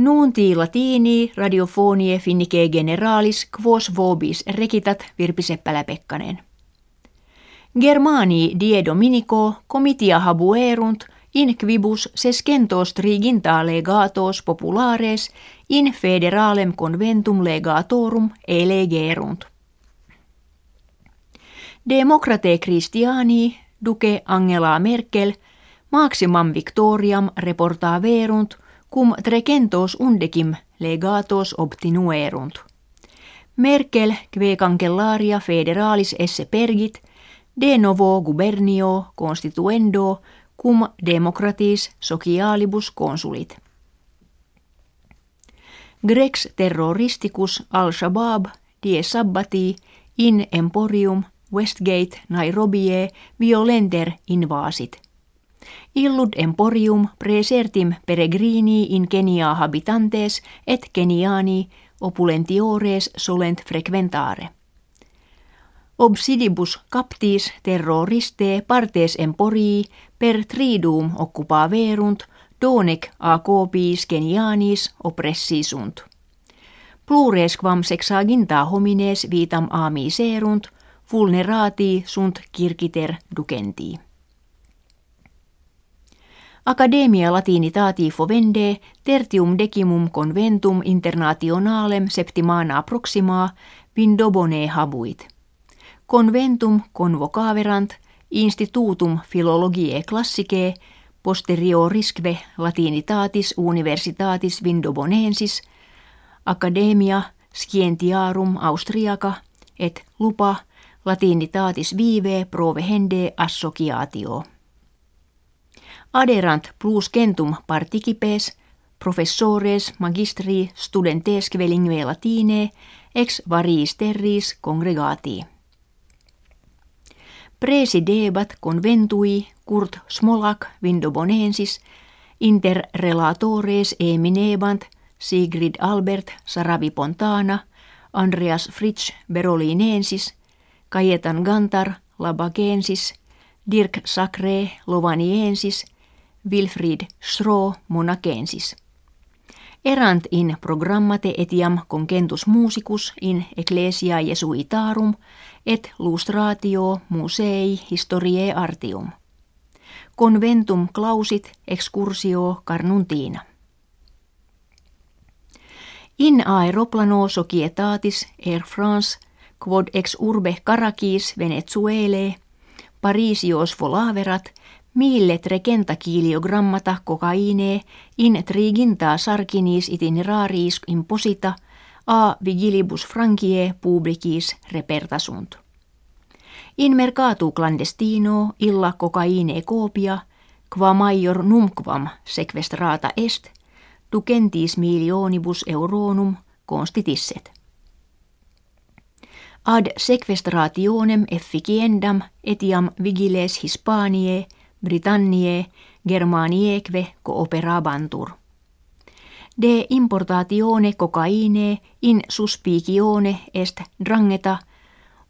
Nuunti latini radiofonie finnike generalis quos vobis rekitat Virpi Seppälä-Pekkanen. Germani die dominico comitia habuerunt in quibus sescentos triginta legatos populares in federalem conventum legatorum elegerunt. Demokrate Christiani, duke Angela Merkel, maximum victoriam reportaverunt – cum trecentos undecim legatos obtinuerunt. Merkel kve cancellaria federalis esse pergit, de novo gubernio constituendo cum democratis socialibus consulit. Grex terroristicus al-Shabaab die sabbati in emporium Westgate Nairobie violenter invasit – Illud emporium presertim peregrini in Kenia habitantes et Keniani opulentiores solent frequentare. Obsidibus captis terroriste partes emporii per tridum occupaverunt donec a Kenianis oppressisunt. Plures quam sexaginta homines vitam amiserunt, vulnerati sunt kirkiter ducentii. Academia Latinitati fovende tertium decimum conventum internationalem septimana proxima vindobone habuit. Conventum convocaverant institutum philologiae classicae posteriorisque latinitatis universitatis vindobonensis Academia Scientiarum Austriaca et lupa latinitatis vive provehende associatio aderant plus centum participes professores magistri studentesque lingue latine ex variis terris congregati. Presidebat conventui Kurt Smolak Vindobonensis inter relatores eminebant Sigrid Albert Saravi Pontana, Andreas Fritsch Berolinensis, Kajetan Gantar Labagensis, Dirk Sacre Lovaniensis – Wilfried Schro monacensis. Erant in programmate etiam concentus musicus in ecclesia Jesuitarum et lustratio musei historiae artium. Conventum clausit excursio carnuntina. In aeroplano societatis Air France quod ex urbe Caracas Venezuelae Parisios volaverat Mille regenta kiliogrammata kokainee in triginta sarkinis itineraris imposita a vigilibus frankie publicis repertasunt. In mercatu clandestino illa kokaine copia, qua major numquam sequestrata est, ducentis milionibus euronum constitisset. Ad sequestrationem efficiendam etiam vigiles Hispaniae – Britanniae Germanieque cooperabantur. De importatione cocaine in suspicione est drangeta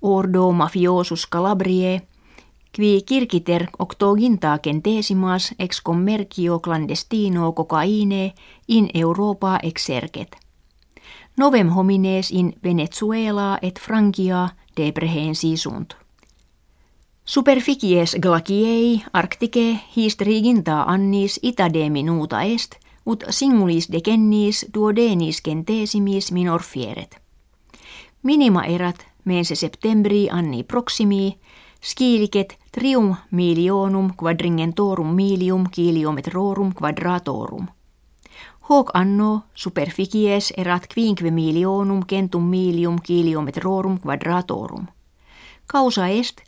ordo mafiosus Calabriae qui kirkiter octoginta centesimas ex commercio clandestino cocaine in Europa exerget. Novem homines in Venezuela et Frankia deprehensi sunt. Superficies glaciei arctice hist riginta annis itade minuta est, ut singulis decennis duodenis centesimis minor fieret. Minima erat mense septembri anni proximi, skilicet trium milionum quadringentorum milium kiliometrorum quadratorum. Hoc anno superficies erat quinque milionum centum milium kiliometrorum quadratorum. Causa est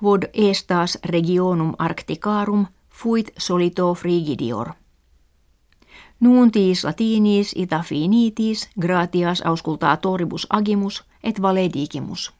quod estas regionum arcticarum fuit solito frigidior. Nuuntis latinis ita finitis gratias auscultatoribus agimus et valedigimus.